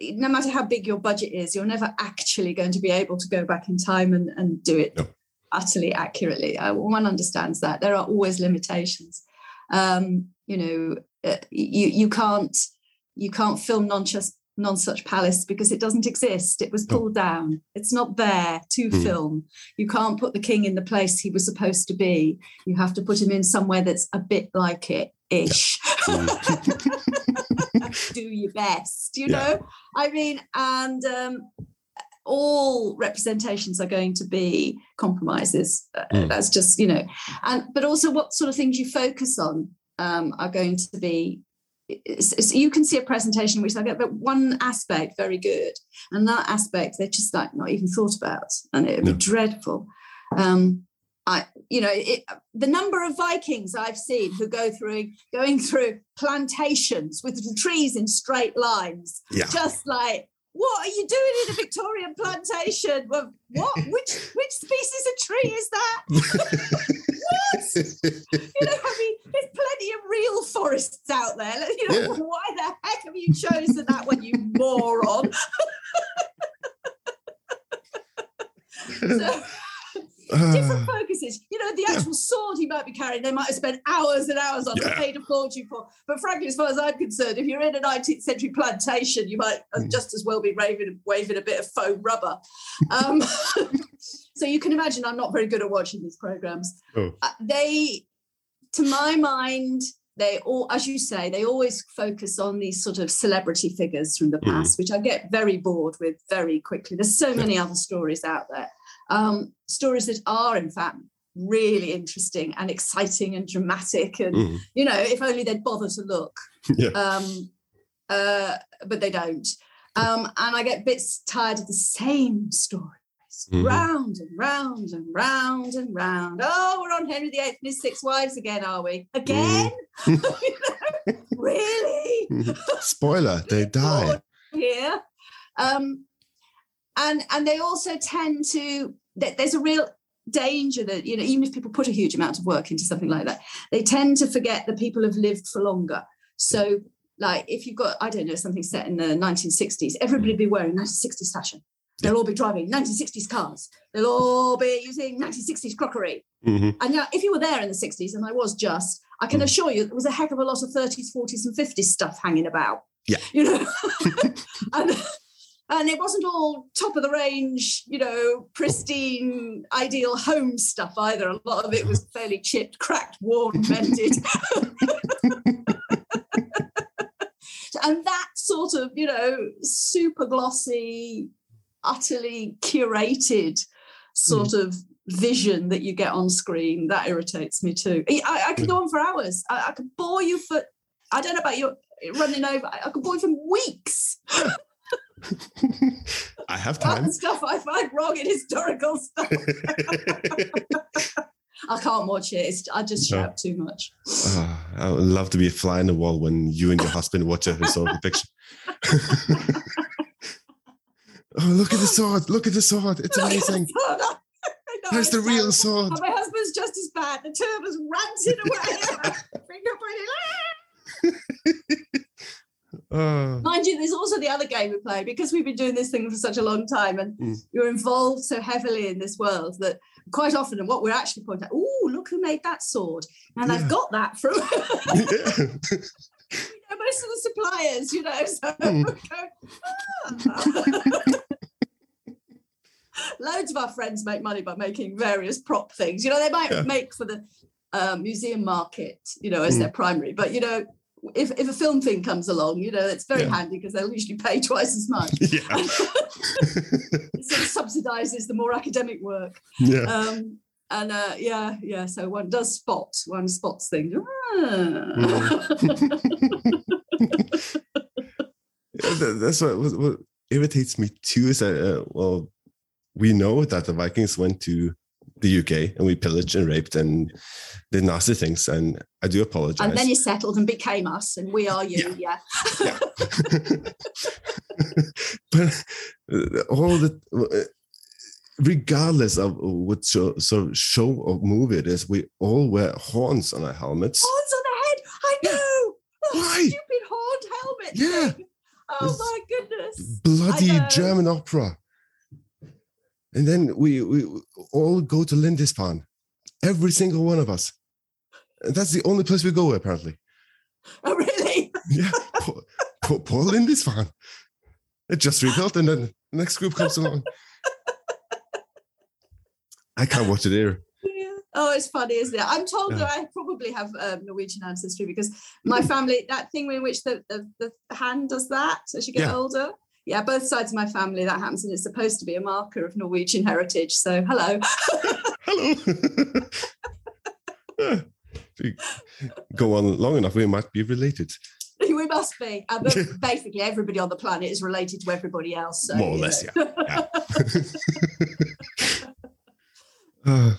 no matter how big your budget is, you're never actually going to be able to go back in time and, and do it No. utterly accurately. Uh, one understands that. There are always limitations. Um, you know, uh, you you can't you can't film non Nonsuch Palace because it doesn't exist. It was pulled down. It's not there to Mm. film. You can't put the king in the place he was supposed to be. You have to put him in somewhere that's a bit like it ish. Do your best, you Yeah. know? I mean, and um, all representations are going to be compromises. Mm. That's just, you know, and but also what sort of things you focus on um, are going to be. it's- it's- you can see a presentation which I get, but one aspect very good, and that aspect they're just like not even thought about, and it would No. be dreadful. Um, I, you know, it, the number of Vikings I've seen who go through going through plantations with the trees in straight lines, Yeah. just like what are you doing in a Victorian plantation? Well, what? Which which species of tree is that? What? You know, I mean, there's plenty of real forests out there. You know, Yeah. why the heck have you chosen that one, you moron? So, different focuses. You know, the Yeah. actual sword he might be carrying, they might have spent hours and hours on and Yeah. paid a fortune for. But frankly, as far as I'm concerned, if you're in a 19th century plantation, you might Mm. just as well be raving, waving a bit of faux rubber. Um, so you can imagine I'm not very good at watching these programs. Oh. Uh, they, to my mind, they all, as you say, they always focus on these sort of celebrity figures from the Mm. past, which I get very bored with very quickly. There's so many other stories out there, um, stories that are, in fact, really interesting and exciting and dramatic. And, Mm. you know, if only they'd bother to look. Yeah. Um, uh, but they don't. Um, and I get bits tired of the same stories Mhm. round and round and round and round. Oh, we're on Henry VIII and his six wives again, are we? Again? You know, really? Spoiler, they die. Here. Um, and and they also tend to there- there's a real danger that you know even if people put a huge amount of work into something like that they tend to forget that people have lived for longer so like if you've got i don't know something set in the 1960s everybody be wearing 1960s fashion they'll all be driving 1960s cars they'll all be using 1960s crockery Mhm. and now if you were there in the 60s and i was just i can Mm. assure you there was a heck of a lot of 30s 40s and 50s stuff hanging about Yeah. you know and and it wasn't all top of the range, you know, pristine, ideal home stuff either. A lot of it was fairly chipped, cracked, worn, mended. and that sort of, you know, super glossy, utterly curated sort hmm. of vision that you get on screen, that irritates me too. I, I could go hmm. on for hours. I, I could bore you for, I don't know about you running over, I, I could bore you for weeks. I have about time. the stuff I find wrong in historical stuff. I can't watch it. It's, I just shout too much. Ah, I would love to be a fly in the wall when you and your husband watch a historical picture. oh, look at the sword! Look at the sword! It's amazing. I know, There's the real sword. And my husband's just as bad. The us ranting away. Finger pointing. Oh, Mind you, there's also the other game we play because we've been doing this thing for such a long time and Mm. you're involved so heavily in this world that quite often, and what we're actually pointing out, oh, look who made that sword. And Yeah. I've got that from you know, most of the suppliers, you know. So Mm. ah. loads of our friends make money by making various prop things. You know, they might Yeah. make for the uh, museum market, you know, as Mm. their primary. But you know, if if a film thing comes along, you know, it's very Yeah. handy because they'll usually pay twice as much. yeah. it sort of subsidizes the more academic work. yeah. Um, and uh, yeah, yeah. So one does spot, one spots things. Mm. Yeah, that- That's what, what, what irritates me too. Is that uh, well, we know that the Vikings went to the UK and we pillaged and raped and did nasty things, and I do apologize. and then you settled and became us, and we are you. Yeah. Yeah. but uh, all the uh, regardless of what show, so show or movie it is, we all wear horns on our helmets. Horns on the head. I Yeah. know. Oh, Why? Stupid horned helmet. Yeah. thing. Oh It's my goodness. bloody German opera. And then we, we all go to Lindisfarne, every single one of us. And that's the only place we go, apparently. Oh really? Yeah, poor, poor, poor Lindisfarne. It just rebuilt, and then the next group comes along. I can't watch it here. Yeah. Oh, it's funny, isn't it? I'm told Yeah. that I probably have um, Norwegian ancestry because my family, that thing in which the, the, the hand does that as you get Yeah. older. Yeah, both sides of my family that happens, and it's supposed to be a marker of Norwegian heritage. So, hello. Hello. Yeah. Go on long enough, we might be related. we must be. Uh, basically, everybody on the planet is related to everybody else. So, More or less, know. Uh,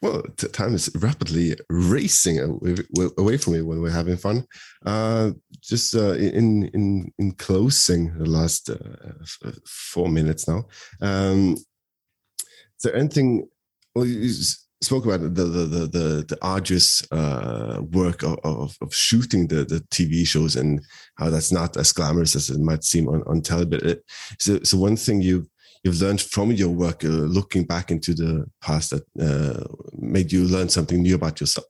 well, t- time is rapidly racing away, away from me when we're having fun. Uh, just uh, in in in closing the last uh, f- four minutes now. Um, is there anything? Well, you spoke about the the the the, the arduous uh, work of, of of shooting the the TV shows and how that's not as glamorous as it might seem on on television. So, so one thing you you've learned from your work, uh, looking back into the past, that uh, made you learn something new about yourself?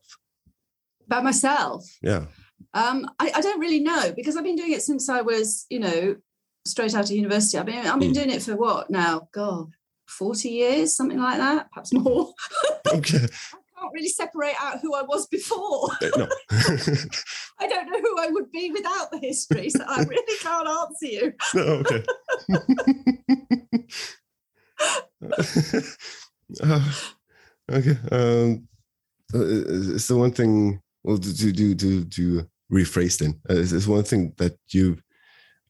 About myself, Yeah. Um, I, I don't really know because I've been doing it since I was, you know, straight out of university. I've been I've been Mm. doing it for what now? God, forty years, something like that, perhaps more. Okay. I can't really separate out who I was before. Uh, no. I don't know who I would be without the history, so I really can't answer you. no. Okay. Uh, okay. Um, uh, is the one thing? Well, to to to to rephrase then, uh, is one thing that you,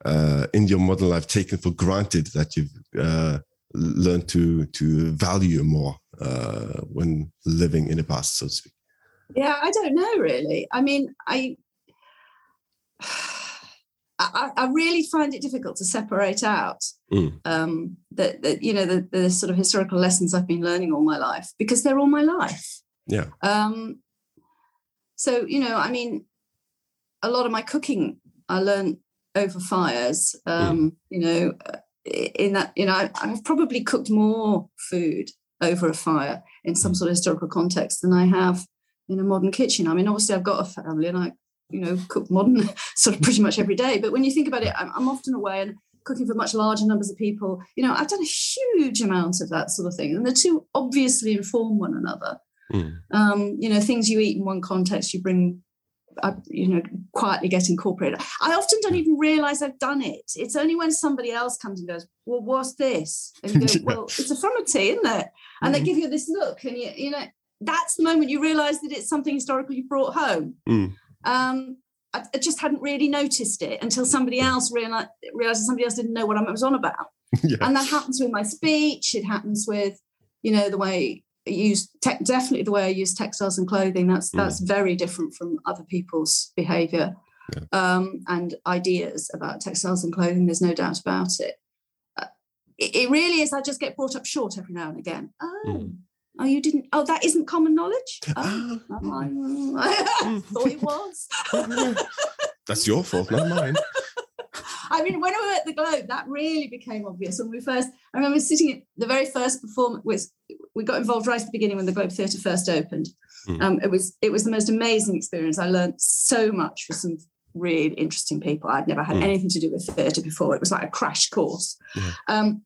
uh, in your modern life, taken for granted that you've uh, learn to to value more uh, when living in the past, so to speak? Yeah, I don't know really. I mean, I, I, I really find it difficult to separate out Mm. um, that that you know the, the sort of historical lessons I've been learning all my life because they're all my life. Yeah. Um, so you know, I mean, a lot of my cooking I learned over fires. Um, You know, in that you know, I, I've probably cooked more food over a fire in some sort of historical context than I have in a modern kitchen. I mean, obviously, I've got a family and I, you know, cook modern sort of pretty much every day. But when you think about it, I'm, I'm often away and cooking for much larger numbers of people. You know, I've done a huge amount of that sort of thing, and the two obviously inform one another. Mm. Um, you know, things you eat in one context, you bring. Uh, you know, quietly get incorporated. I often don't even realize I've done it. It's only when somebody else comes and goes, "Well, what's this?" And you go, "Well, it's a frumity, isn't it?" And they Mhm. give you this look, and you, you know, that's the moment you realize that it's something historical you brought home. Mm. Um, I, I just hadn't really noticed it until somebody else realized, realized that somebody else didn't know what I was on about. yeah. And that happens with my speech. It happens with, you know, the way use tech, definitely the way I use textiles and clothing. That's Mm. that's very different from other people's behaviour Yeah. um, and ideas about textiles and clothing. There's no doubt about it. Uh, it. It really is. I just get brought up short every now and again. Oh, Mm. oh, you didn't. Oh, that isn't common knowledge. Oh, I thought it was. That's your fault, not mine. I mean, when we were at the Globe, that really became obvious when we first. I remember sitting at the very first performance. Was we got involved right at the beginning when the Globe Theatre first opened. Mm. Um, it was it was the most amazing experience. I learned so much from some really interesting people. I'd never had Mm. anything to do with theatre before. It was like a crash course. Yeah. Um,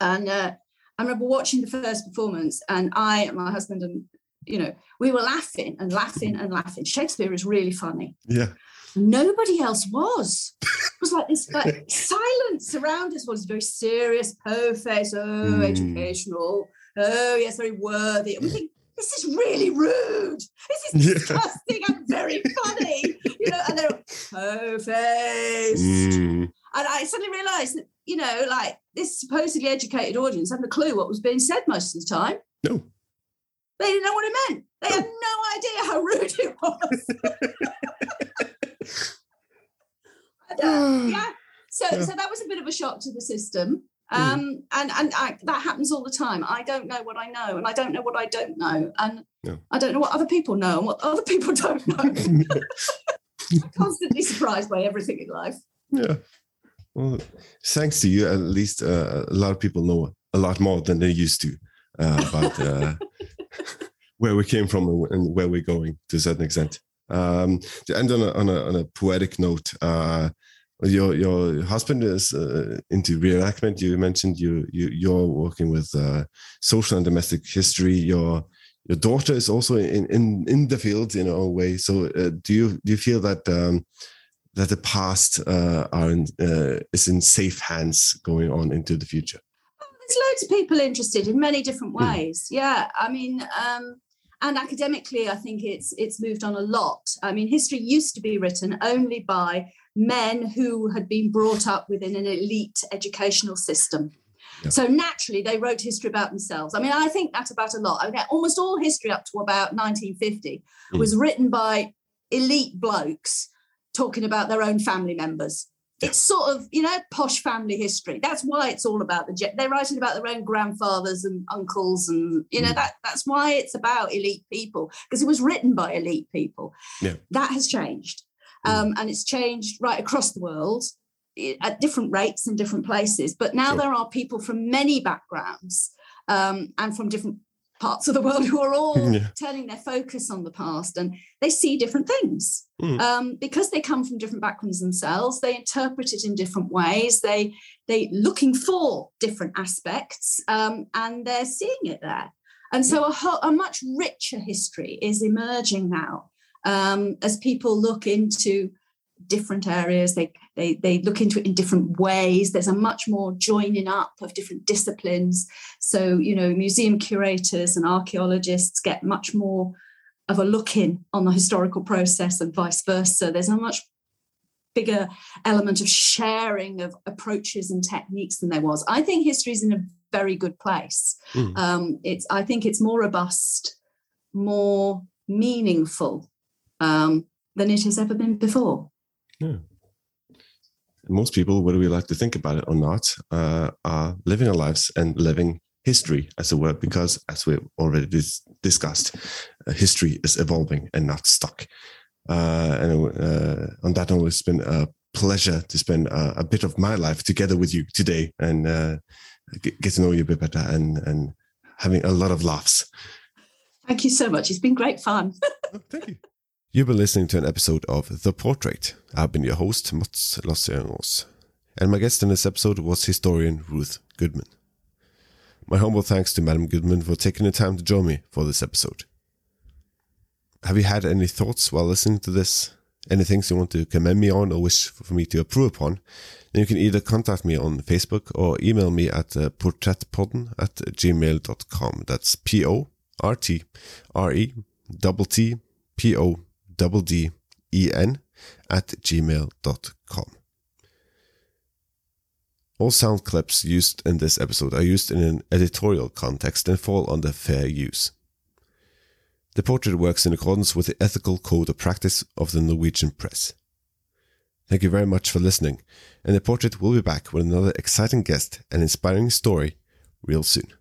and uh, I remember watching the first performance, and I and my husband and you know we were laughing and laughing and laughing. Shakespeare is really funny Yeah. nobody else was. It was like this like, silence around us was very serious, Poe face, oh, Mm. educational, oh, yes, very worthy. And we think, this is really rude. This is Yeah. disgusting and very funny. You know, and they're face. Mm. And I suddenly realized that, you know, like this supposedly educated audience hadn't a clue what was being said most of the time. No. They didn't know what it meant. They had no idea how rude it was. Yeah. So, Yeah. so that was a bit of a shock to the system. Mm. Um, and and I, that happens all the time. I don't know what I know, and I don't know what I don't know, and. I don't know what other people know and what other people don't know. I'm constantly surprised by everything in life. yeah. Well, thanks to you, at least uh, a lot of people know a lot more than they used to uh, about uh, where we came from and- and where we're going to a certain extent. Um, to end on a, on a, on a poetic note, uh, your your husband is uh, into reenactment. You mentioned you you you're working with uh, social and domestic history. Your your daughter is also in in in the field in a way. So uh, do you do you feel that um, that the past uh, are in, uh, is in safe hands going on into the future? There's loads of people interested in many different Hmm. ways. Yeah, I mean, um, and academically, I think it's it's moved on a lot. I mean, history used to be written only by men who had been brought up within an elite educational system. Yeah. So naturally, they wrote history about themselves. I mean, I think that about a lot. I mean, almost all history up to about 1950 Mm. was written by elite blokes talking about their own family members. It's sort of, you know, posh family history. That's why it's all about the jet. They're writing about their own grandfathers and uncles, and you know Mm. that that's why it's about elite people because it was written by elite people. Yeah. That has changed, Mm. um, and it's changed right across the world at different rates in different places. But now Sure. there are people from many backgrounds um, and from different parts of the world who are all Yeah. turning their focus on the past and they see different things Mm. um, because they come from different backgrounds themselves they interpret it in different ways they they looking for different aspects um, and they're seeing it there and so a, a much richer history is emerging now um, as people look into different areas they, they they look into it in different ways there's a much more joining up of different disciplines so you know museum curators and archaeologists get much more of a look in on the historical process and vice versa there's a much bigger element of sharing of approaches and techniques than there was i think history is in a very good place. Mm. Um, it's I think it's more robust, more meaningful um, than it has ever been before. Yeah. Most people, whether we like to think about it or not, uh, are living our lives and living history, as it were, because as we've already dis- discussed, uh, history is evolving and not stuck. Uh, and uh, on that note, it's been a pleasure to spend uh, a bit of my life together with you today and uh, get, get to know you a bit better and, and having a lot of laughs. Thank you so much. It's been great fun. Oh, thank you. You've been listening to an episode of The Portrait. I've been your host, Mats Lassjärnås. And my guest in this episode was historian Ruth Goodman. My humble thanks to Madam Goodman for taking the time to join me for this episode. Have you had any thoughts while listening to this? Any things you want to commend me on or wish for me to approve upon? Then you can either contact me on Facebook or email me at uh, porträttpodden at gmail.com. That's P O R T R E double T P O double D E N at gmail.com. All sound clips used in this episode are used in an editorial context and fall under fair use. The portrait works in accordance with the ethical code of practice of the Norwegian press. Thank you very much for listening, and the portrait will be back with another exciting guest and inspiring story real soon.